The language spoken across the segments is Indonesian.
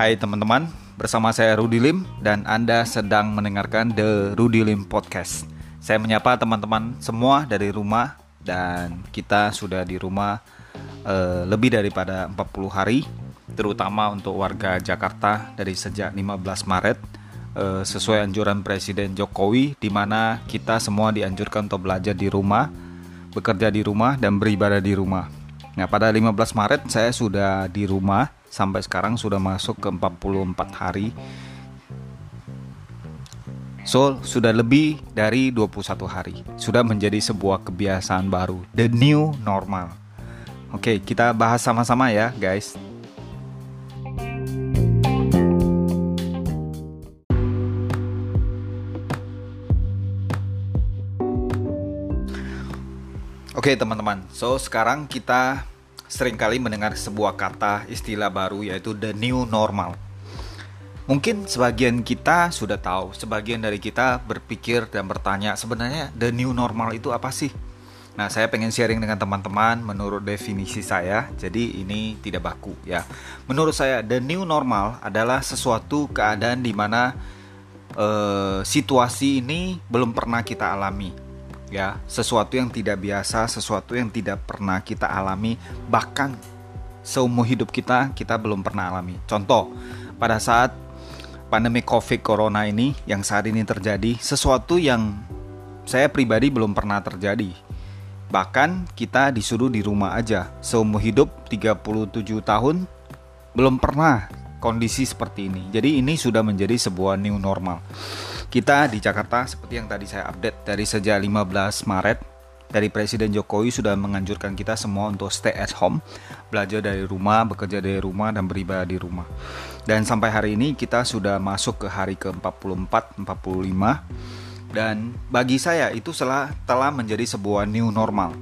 Hai teman-teman, bersama saya Rudy Lim dan Anda sedang mendengarkan The Rudy Lim Podcast. Saya menyapa teman-teman semua dari rumah dan kita sudah di rumah uh, lebih daripada 40 hari terutama untuk warga Jakarta dari sejak 15 Maret uh, sesuai anjuran Presiden Jokowi di mana kita semua dianjurkan untuk belajar di rumah, bekerja di rumah dan beribadah di rumah. Nah, pada 15 Maret saya sudah di rumah sampai sekarang sudah masuk ke 44 hari. So, sudah lebih dari 21 hari. Sudah menjadi sebuah kebiasaan baru, the new normal. Oke, kita bahas sama-sama ya, guys. Oke, teman-teman. So, sekarang kita sering kali mendengar sebuah kata istilah baru yaitu the new normal. Mungkin sebagian kita sudah tahu, sebagian dari kita berpikir dan bertanya sebenarnya the new normal itu apa sih? Nah, saya pengen sharing dengan teman-teman menurut definisi saya. Jadi ini tidak baku ya. Menurut saya the new normal adalah sesuatu keadaan di mana uh, situasi ini belum pernah kita alami ya sesuatu yang tidak biasa sesuatu yang tidak pernah kita alami bahkan seumur hidup kita kita belum pernah alami. Contoh pada saat pandemi covid corona ini yang saat ini terjadi sesuatu yang saya pribadi belum pernah terjadi. Bahkan kita disuruh di rumah aja. Seumur hidup 37 tahun belum pernah kondisi seperti ini. Jadi ini sudah menjadi sebuah new normal kita di Jakarta seperti yang tadi saya update dari sejak 15 Maret dari Presiden Jokowi sudah menganjurkan kita semua untuk stay at home, belajar dari rumah, bekerja dari rumah dan beribadah di rumah. Dan sampai hari ini kita sudah masuk ke hari ke-44, 45 dan bagi saya itu telah telah menjadi sebuah new normal.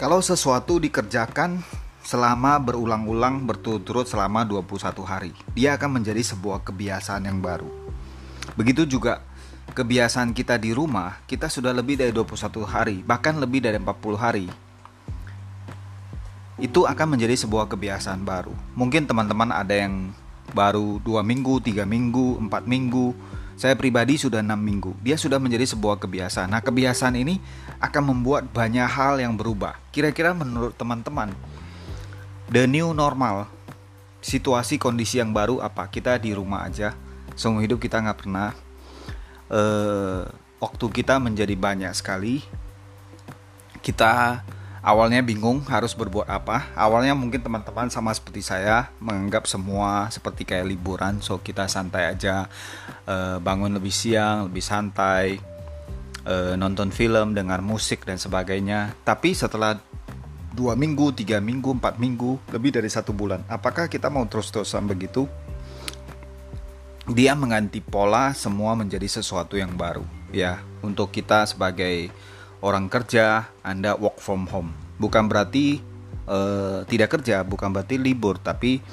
Kalau sesuatu dikerjakan selama berulang-ulang berturut-turut selama 21 hari. Dia akan menjadi sebuah kebiasaan yang baru. Begitu juga kebiasaan kita di rumah, kita sudah lebih dari 21 hari, bahkan lebih dari 40 hari. Itu akan menjadi sebuah kebiasaan baru. Mungkin teman-teman ada yang baru 2 minggu, 3 minggu, 4 minggu, saya pribadi sudah enam minggu. Dia sudah menjadi sebuah kebiasaan. Nah, kebiasaan ini akan membuat banyak hal yang berubah. Kira-kira menurut teman-teman, the new normal situasi kondisi yang baru apa kita di rumah aja seumur hidup kita nggak pernah uh, waktu kita menjadi banyak sekali kita awalnya bingung harus berbuat apa awalnya mungkin teman-teman sama seperti saya menganggap semua seperti kayak liburan so kita santai aja uh, bangun lebih siang lebih santai uh, nonton film dengar musik dan sebagainya tapi setelah dua minggu, tiga minggu, empat minggu, lebih dari satu bulan. Apakah kita mau terus-terusan begitu? Dia mengganti pola semua menjadi sesuatu yang baru, ya. Untuk kita sebagai orang kerja, Anda work from home. Bukan berarti uh, tidak kerja, bukan berarti libur, tapi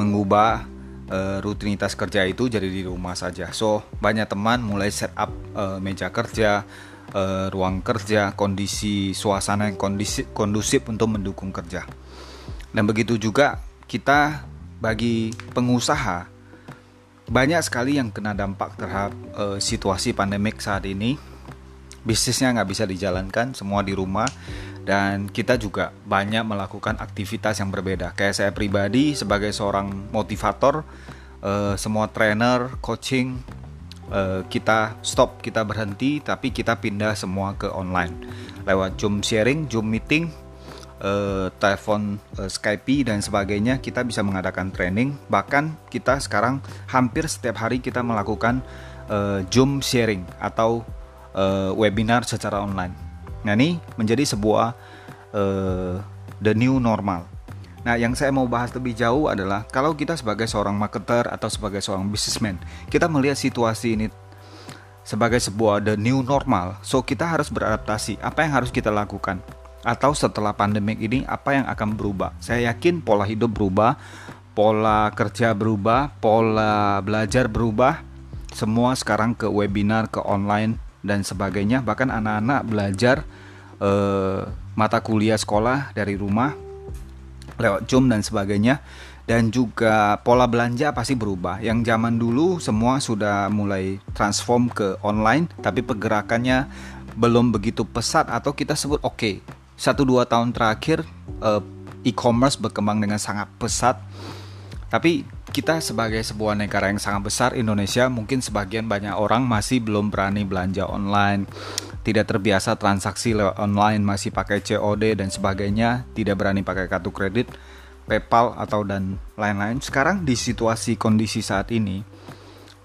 mengubah uh, rutinitas kerja itu jadi di rumah saja. So, banyak teman mulai set up uh, meja kerja, uh, ruang kerja, kondisi suasana yang kondisi, kondusif untuk mendukung kerja. Dan begitu juga kita bagi pengusaha banyak sekali yang kena dampak terhadap uh, situasi pandemik saat ini. Bisnisnya nggak bisa dijalankan, semua di rumah, dan kita juga banyak melakukan aktivitas yang berbeda. Kayak saya pribadi sebagai seorang motivator, uh, semua trainer, coaching, uh, kita stop, kita berhenti, tapi kita pindah semua ke online lewat Zoom sharing, Zoom meeting, uh, telepon uh, Skype dan sebagainya. Kita bisa mengadakan training. Bahkan kita sekarang hampir setiap hari kita melakukan uh, Zoom sharing atau webinar secara online. Nah ini menjadi sebuah the new normal Nah, yang saya mau bahas lebih jauh adalah kalau kita sebagai seorang marketer atau sebagai seorang businessman, kita melihat situasi ini sebagai sebuah the new normal. So, kita harus beradaptasi. Apa yang harus kita lakukan? Atau setelah pandemik ini apa yang akan berubah? Saya yakin pola hidup berubah, pola kerja berubah, pola belajar berubah. Semua sekarang ke webinar, ke online dan sebagainya. Bahkan anak-anak belajar uh, mata kuliah sekolah dari rumah lewat Zoom dan sebagainya dan juga pola belanja pasti berubah. Yang zaman dulu semua sudah mulai transform ke online, tapi pergerakannya belum begitu pesat atau kita sebut oke. Okay, satu dua tahun terakhir uh, e-commerce berkembang dengan sangat pesat. Tapi kita sebagai sebuah negara yang sangat besar Indonesia, mungkin sebagian banyak orang masih belum berani belanja online, tidak terbiasa transaksi online, masih pakai COD dan sebagainya, tidak berani pakai kartu kredit PayPal atau dan lain-lain. Sekarang di situasi kondisi saat ini,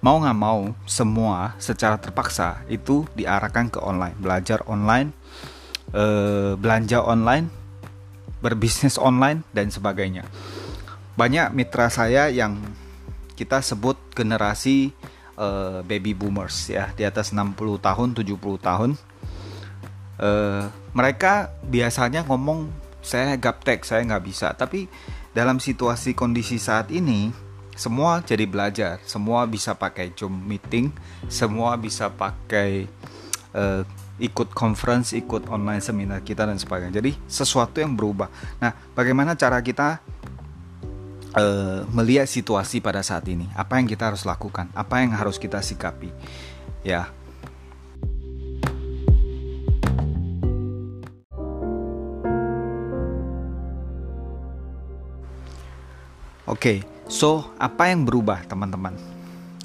mau nggak mau semua secara terpaksa itu diarahkan ke online, belajar online, eh, belanja online, berbisnis online dan sebagainya. Banyak mitra saya yang kita sebut generasi eh, baby boomers ya di atas 60 tahun, 70 tahun. Eh, mereka biasanya ngomong saya gaptek saya nggak bisa tapi dalam situasi kondisi saat ini semua jadi belajar semua bisa pakai zoom meeting semua bisa pakai uh, ikut conference ikut online seminar kita dan sebagainya. Jadi sesuatu yang berubah. Nah bagaimana cara kita uh, melihat situasi pada saat ini? Apa yang kita harus lakukan? Apa yang harus kita sikapi? Ya. Oke, okay, so apa yang berubah teman-teman?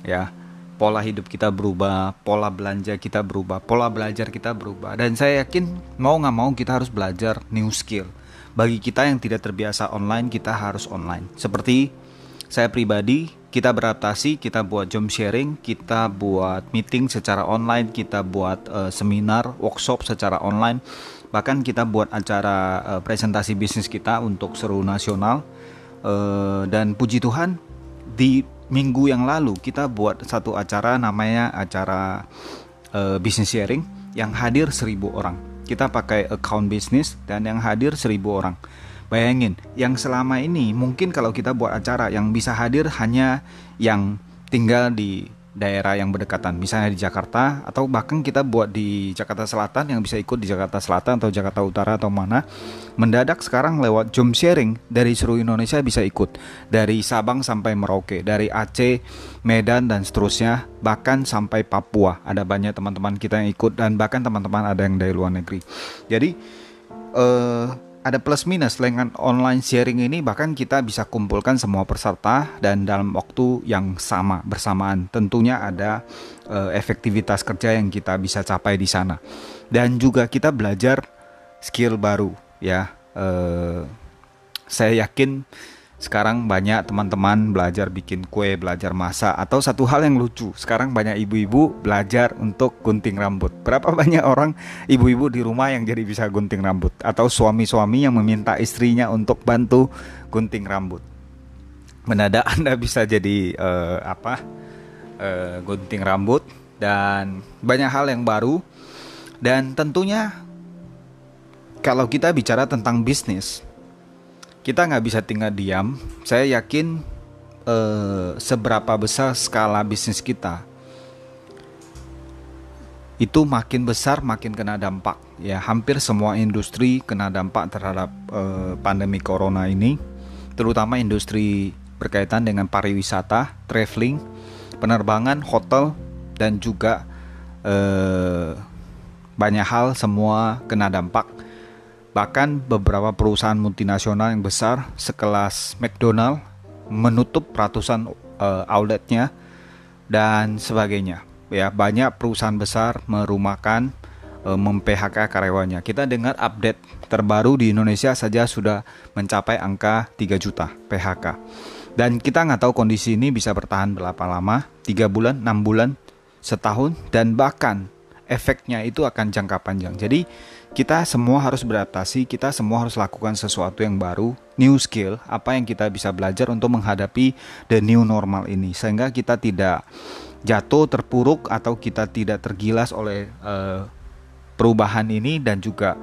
Ya, pola hidup kita berubah, pola belanja kita berubah, pola belajar kita berubah. Dan saya yakin mau nggak mau kita harus belajar new skill. Bagi kita yang tidak terbiasa online, kita harus online. Seperti saya pribadi, kita beradaptasi, kita buat jam sharing, kita buat meeting secara online, kita buat uh, seminar, workshop secara online, bahkan kita buat acara uh, presentasi bisnis kita untuk seluruh nasional uh, dan puji Tuhan di minggu yang lalu kita buat satu acara namanya acara uh, business sharing yang hadir seribu orang. Kita pakai account bisnis dan yang hadir seribu orang. Bayangin yang selama ini mungkin kalau kita buat acara yang bisa hadir hanya yang tinggal di daerah yang berdekatan, misalnya di Jakarta atau bahkan kita buat di Jakarta Selatan yang bisa ikut di Jakarta Selatan atau Jakarta Utara atau mana. Mendadak sekarang lewat Zoom sharing dari seluruh Indonesia bisa ikut dari Sabang sampai Merauke, dari Aceh, Medan dan seterusnya, bahkan sampai Papua. Ada banyak teman-teman kita yang ikut dan bahkan teman-teman ada yang dari luar negeri. Jadi eh ada plus minus dengan online sharing ini bahkan kita bisa kumpulkan semua peserta dan dalam waktu yang sama bersamaan. Tentunya ada uh, efektivitas kerja yang kita bisa capai di sana. Dan juga kita belajar skill baru ya. Uh, saya yakin sekarang banyak teman-teman belajar bikin kue, belajar masak atau satu hal yang lucu. Sekarang banyak ibu-ibu belajar untuk gunting rambut. Berapa banyak orang ibu-ibu di rumah yang jadi bisa gunting rambut atau suami-suami yang meminta istrinya untuk bantu gunting rambut. Mendadak Anda bisa jadi uh, apa? Uh, gunting rambut dan banyak hal yang baru dan tentunya kalau kita bicara tentang bisnis kita nggak bisa tinggal diam. Saya yakin eh, seberapa besar skala bisnis kita itu makin besar makin kena dampak ya hampir semua industri kena dampak terhadap eh, pandemi corona ini terutama industri berkaitan dengan pariwisata, traveling, penerbangan, hotel dan juga eh, banyak hal semua kena dampak Bahkan beberapa perusahaan multinasional yang besar sekelas McDonald menutup ratusan uh, outletnya dan sebagainya. Ya, banyak perusahaan besar merumahkan uh, mem-PHK karyawannya. Kita dengar update terbaru di Indonesia saja sudah mencapai angka 3 juta PHK. Dan kita nggak tahu kondisi ini bisa bertahan berapa lama, 3 bulan, 6 bulan, setahun, dan bahkan efeknya itu akan jangka panjang. Jadi kita semua harus beradaptasi, kita semua harus lakukan sesuatu yang baru, new skill, apa yang kita bisa belajar untuk menghadapi the new normal ini, sehingga kita tidak jatuh terpuruk atau kita tidak tergilas oleh uh, perubahan ini dan juga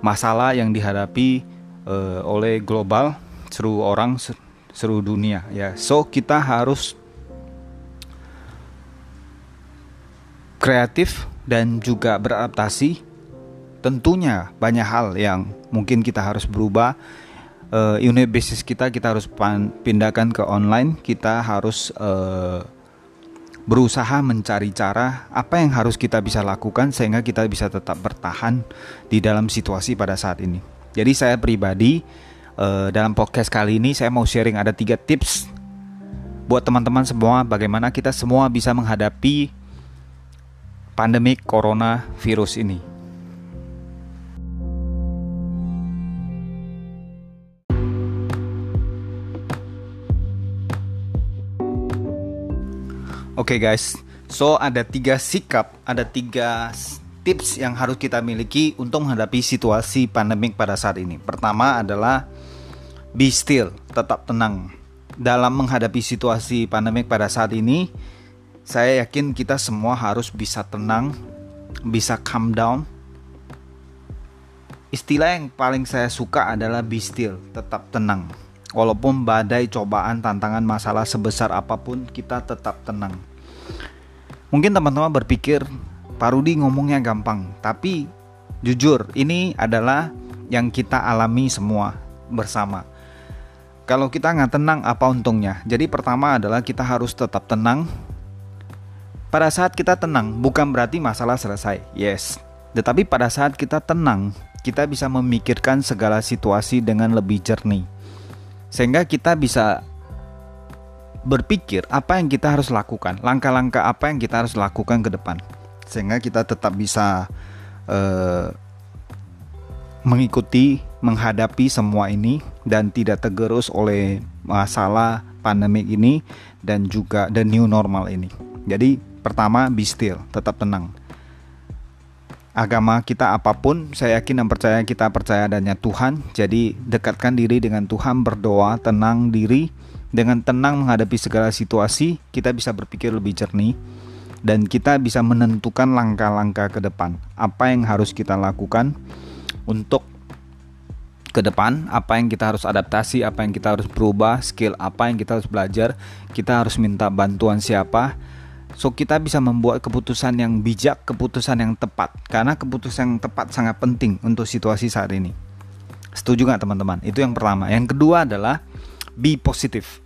masalah yang dihadapi uh, oleh global seluruh orang seluruh dunia ya. So kita harus kreatif dan juga beradaptasi tentunya banyak hal yang mungkin kita harus berubah. Uh, unit bisnis kita kita harus pindahkan ke online. Kita harus uh, berusaha mencari cara apa yang harus kita bisa lakukan sehingga kita bisa tetap bertahan di dalam situasi pada saat ini. Jadi saya pribadi uh, dalam podcast kali ini saya mau sharing ada tiga tips buat teman-teman semua bagaimana kita semua bisa menghadapi pandemik corona virus ini. Oke okay guys, so ada tiga sikap, ada tiga tips yang harus kita miliki untuk menghadapi situasi pandemik pada saat ini. Pertama adalah be still, tetap tenang. Dalam menghadapi situasi pandemik pada saat ini, saya yakin kita semua harus bisa tenang, bisa calm down. Istilah yang paling saya suka adalah be still, tetap tenang. Walaupun badai, cobaan, tantangan, masalah sebesar apa pun, kita tetap tenang. Mungkin teman-teman berpikir, Pak Rudi ngomongnya gampang, tapi jujur, ini adalah yang kita alami semua bersama. Kalau kita nggak tenang, apa untungnya? Jadi pertama adalah kita harus tetap tenang. Pada saat kita tenang, bukan berarti masalah selesai. Yes, tetapi pada saat kita tenang, kita bisa memikirkan segala situasi dengan lebih jernih sehingga kita bisa berpikir apa yang kita harus lakukan, langkah-langkah apa yang kita harus lakukan ke depan, sehingga kita tetap bisa uh, mengikuti, menghadapi semua ini dan tidak tergerus oleh masalah pandemik ini dan juga the new normal ini. Jadi pertama be still, tetap tenang agama kita apa pun, saya yakin dan percaya kita percaya adanya Tuhan. Jadi dekatkan diri dengan Tuhan, berdoa, tenang diri. Dengan tenang menghadapi segala situasi, kita bisa berpikir lebih jernih dan kita bisa menentukan langkah-langkah ke depan. Apa yang harus kita lakukan untuk ke depan, apa yang kita harus adaptasi, apa yang kita harus berubah, skill apa yang kita harus belajar, kita harus minta bantuan siapa, So kita bisa membuat keputusan yang bijak, keputusan yang tepat. Karena keputusan yang tepat sangat penting untuk situasi saat ini. Setuju nggak teman-teman? Itu yang pertama. Yang kedua adalah be positif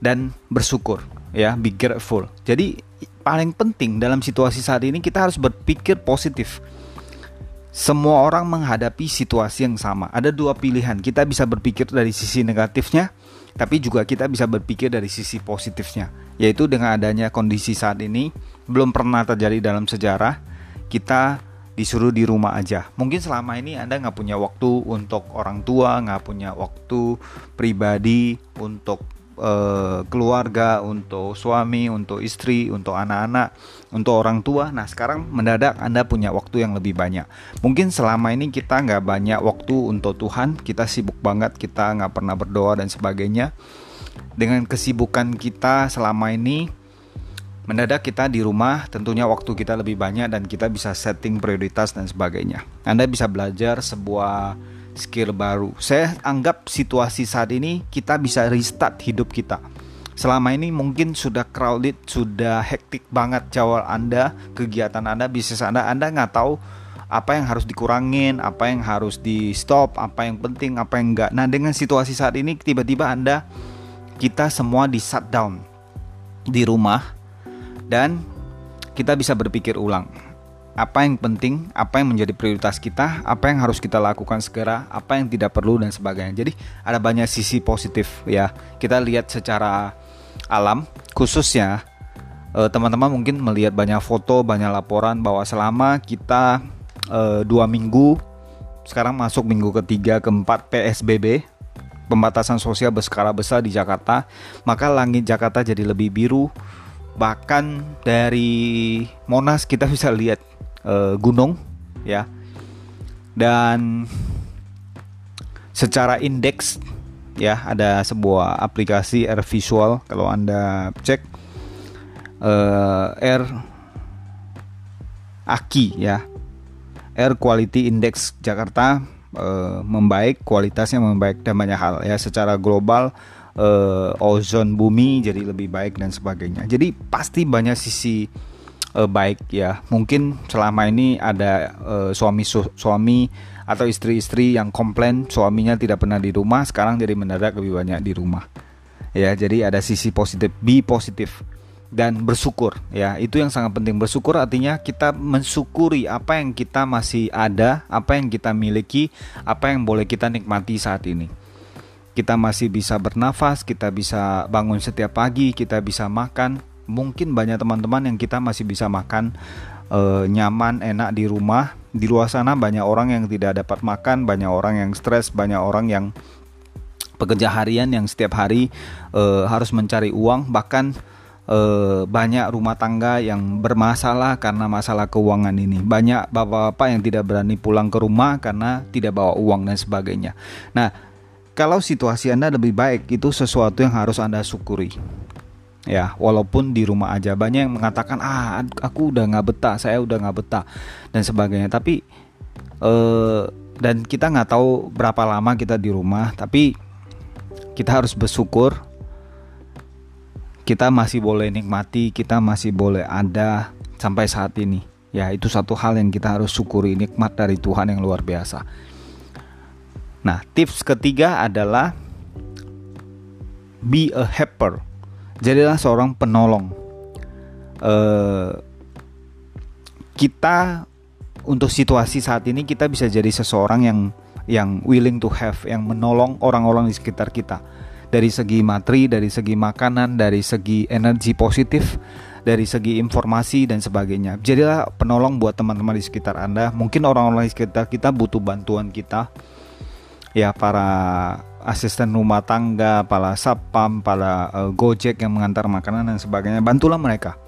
Dan bersyukur ya, be grateful. Jadi paling penting dalam situasi saat ini kita harus berpikir positif. Semua orang menghadapi situasi yang sama. Ada dua pilihan. Kita bisa berpikir dari sisi negatifnya, tapi juga kita bisa berpikir dari sisi positifnya yaitu dengan adanya kondisi saat ini belum pernah terjadi dalam sejarah kita disuruh di rumah aja. Mungkin selama ini Anda nggak punya waktu untuk orang tua, nggak punya waktu pribadi untuk uh, keluarga, untuk suami, untuk istri, untuk anak-anak, untuk orang tua. Nah sekarang mendadak Anda punya waktu yang lebih banyak. Mungkin selama ini kita nggak banyak waktu untuk Tuhan, kita sibuk banget, kita nggak pernah berdoa dan sebagainya dengan kesibukan kita selama ini mendadak kita di rumah tentunya waktu kita lebih banyak dan kita bisa setting prioritas dan sebagainya. Anda bisa belajar sebuah skill baru. Saya anggap situasi saat ini kita bisa restart hidup kita. Selama ini mungkin sudah crowded, sudah hektik banget jawab Anda, kegiatan Anda, bisnis Anda, Anda nggak tahu apa yang harus dikurangin, apa yang harus di stop, apa yang penting, apa yang enggak. Nah, dengan situasi saat ini tiba-tiba Anda kita semua di shutdown di rumah dan kita bisa berpikir ulang apa yang penting, apa yang menjadi prioritas kita, apa yang harus kita lakukan segera, apa yang tidak perlu dan sebagainya. Jadi ada banyak sisi positif ya. Kita lihat secara alam, khususnya eh, teman-teman mungkin melihat banyak foto, banyak laporan bahwa selama kita eh, dua minggu, sekarang masuk minggu ketiga, keempat PSBB pembatasan sosial berskala besar di Jakarta, maka langit Jakarta jadi lebih biru. Bahkan dari Monas kita bisa lihat uh, gunung ya. Dan secara indeks ya ada sebuah aplikasi air visual kalau Anda cek uh, air AKI ya. Air Quality Index Jakarta uh, membaik, kualitasnya membaik dan banyak hal ya secara global uh, ozon bumi jadi lebih baik dan sebagainya. Jadi pasti banyak sisi uh, baik ya. Mungkin selama ini ada uh, suami su suami atau istri-istri yang komplain suaminya tidak pernah di rumah, sekarang jadi mendadak lebih banyak di rumah. Ya, jadi ada sisi positif, be positif dan bersyukur ya. Itu yang sangat penting. Bersyukur artinya kita mensyukuri apa yang kita masih ada, apa yang kita miliki, apa yang boleh kita nikmati saat ini kita masih bisa bernafas, kita bisa bangun setiap pagi, kita bisa makan. Mungkin banyak teman-teman yang kita masih bisa makan e, nyaman, enak di rumah. Di luar sana banyak orang yang tidak dapat makan, banyak orang yang stres, banyak orang yang pekerja harian yang setiap hari e, harus mencari uang, bahkan e, banyak rumah tangga yang bermasalah karena masalah keuangan ini. Banyak bapak-bapak yang tidak berani pulang ke rumah karena tidak bawa uang dan sebagainya. Nah, kalau situasi Anda lebih baik, itu sesuatu yang harus Anda syukuri. Ya, walaupun di rumah aja banyak yang mengatakan ah aku udah nggak betah, saya udah nggak betah dan sebagainya. Tapi eh, dan kita nggak tahu berapa lama kita di rumah, tapi kita harus bersyukur kita masih boleh nikmati, kita masih boleh ada sampai saat ini. Ya, itu satu hal yang kita harus syukuri nikmat dari Tuhan yang luar biasa. Nah, tips ketiga adalah be a helper. Jadilah seorang penolong. Uh, kita untuk situasi saat ini kita bisa jadi seseorang yang yang willing to have, yang menolong orang-orang di sekitar kita. Dari segi materi, dari segi makanan, dari segi energi positif, dari segi informasi dan sebagainya. Jadilah penolong buat teman-teman di sekitar Anda. Mungkin orang-orang di sekitar kita butuh bantuan kita ya para asisten rumah tangga, para sapam, para uh, gojek yang mengantar makanan dan sebagainya, bantulah mereka.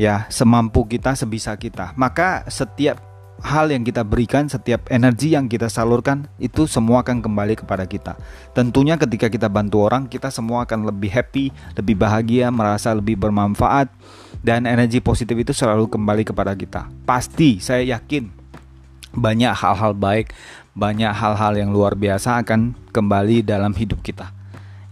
Ya, semampu kita, sebisa kita. Maka setiap hal yang kita berikan, setiap energi yang kita salurkan, itu semua akan kembali kepada kita. Tentunya ketika kita bantu orang, kita semua akan lebih happy, lebih bahagia, merasa lebih bermanfaat, dan energi positif itu selalu kembali kepada kita. Pasti, saya yakin banyak hal-hal baik, banyak hal-hal yang luar biasa akan kembali dalam hidup kita.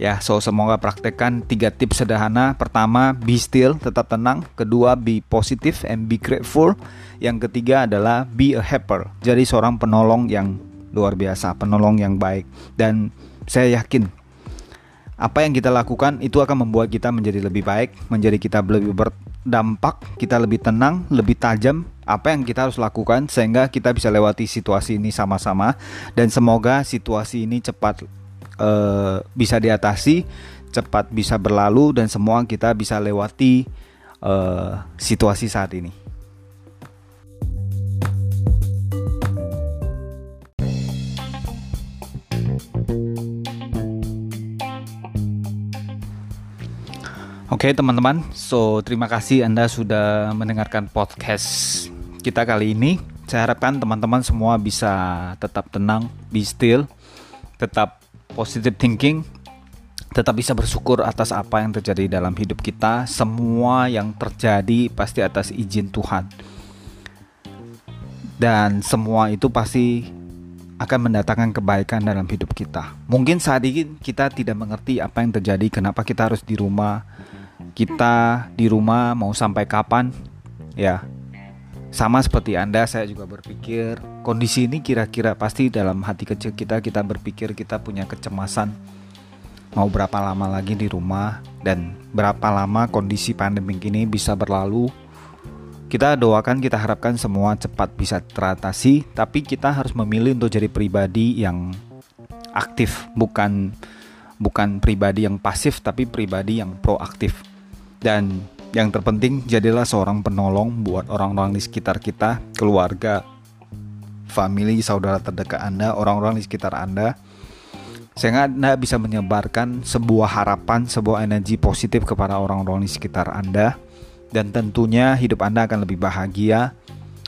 Ya, so semoga praktekkan tiga tips sederhana. Pertama, be still, tetap tenang. Kedua, be positive and be grateful. Yang ketiga adalah be a helper. Jadi seorang penolong yang luar biasa, penolong yang baik. Dan saya yakin apa yang kita lakukan itu akan membuat kita menjadi lebih baik, menjadi kita lebih berdampak, kita lebih tenang, lebih tajam. Apa yang kita harus lakukan sehingga kita bisa lewati situasi ini sama-sama dan semoga situasi ini cepat uh, bisa diatasi, cepat bisa berlalu dan semua kita bisa lewati uh, situasi saat ini. Oke okay, teman-teman, so terima kasih Anda sudah mendengarkan podcast kita kali ini. Saya harapkan teman-teman semua bisa tetap tenang, be still, tetap positive thinking, tetap bisa bersyukur atas apa yang terjadi dalam hidup kita. Semua yang terjadi pasti atas izin Tuhan. Dan semua itu pasti akan mendatangkan kebaikan dalam hidup kita. Mungkin saat ini kita tidak mengerti apa yang terjadi, kenapa kita harus di rumah, kita di rumah mau sampai kapan ya sama seperti Anda saya juga berpikir kondisi ini kira-kira pasti dalam hati kecil kita kita berpikir kita punya kecemasan. Mau berapa lama lagi di rumah dan berapa lama kondisi pandemi ini bisa berlalu. Kita doakan kita harapkan semua cepat bisa teratasi tapi kita harus memilih untuk jadi pribadi yang aktif bukan bukan pribadi yang pasif tapi pribadi yang proaktif. Dan yang terpenting jadilah seorang penolong buat orang-orang di sekitar kita, keluarga, family, saudara terdekat Anda, orang-orang di sekitar Anda. Sehingga Anda bisa menyebarkan sebuah harapan, sebuah energi positif kepada orang-orang di sekitar Anda. Dan tentunya hidup Anda akan lebih bahagia,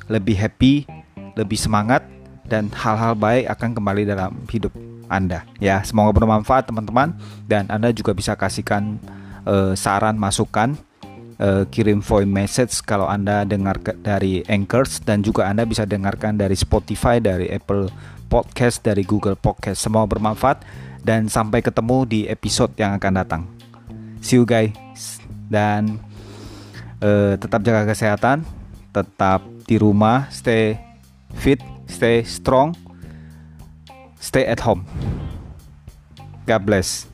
lebih happy, lebih semangat, dan hal-hal baik akan kembali dalam hidup Anda. Ya, semoga bermanfaat teman-teman dan Anda juga bisa kasihkan uh, saran masukan uh, kirim voice message kalau Anda dengar dari Anchors dan juga Anda bisa dengarkan dari Spotify, dari Apple Podcast, dari Google Podcast. Semua bermanfaat dan sampai ketemu di episode yang akan datang. See you guys dan uh, tetap jaga kesehatan, tetap di rumah, stay fit, stay strong, stay at home. God bless.